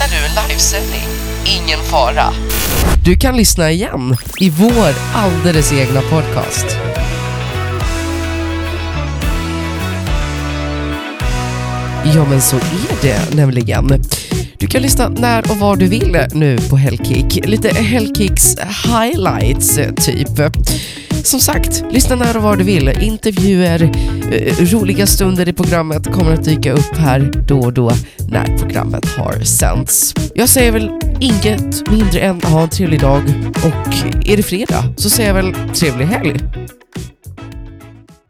Missar du en livesändning? Ingen fara. Du kan lyssna igen i vår alldeles egna podcast. Ja, men så är det nämligen. Du kan lyssna när och var du vill nu på Hellkick. Lite Hellkicks highlights typ. Som sagt, lyssna när och var du vill. Intervjuer, Eh, roliga stunder i programmet kommer att dyka upp här då och då när programmet har sänts. Jag säger väl inget mindre än ha en trevlig dag och är det fredag så säger jag väl trevlig helg.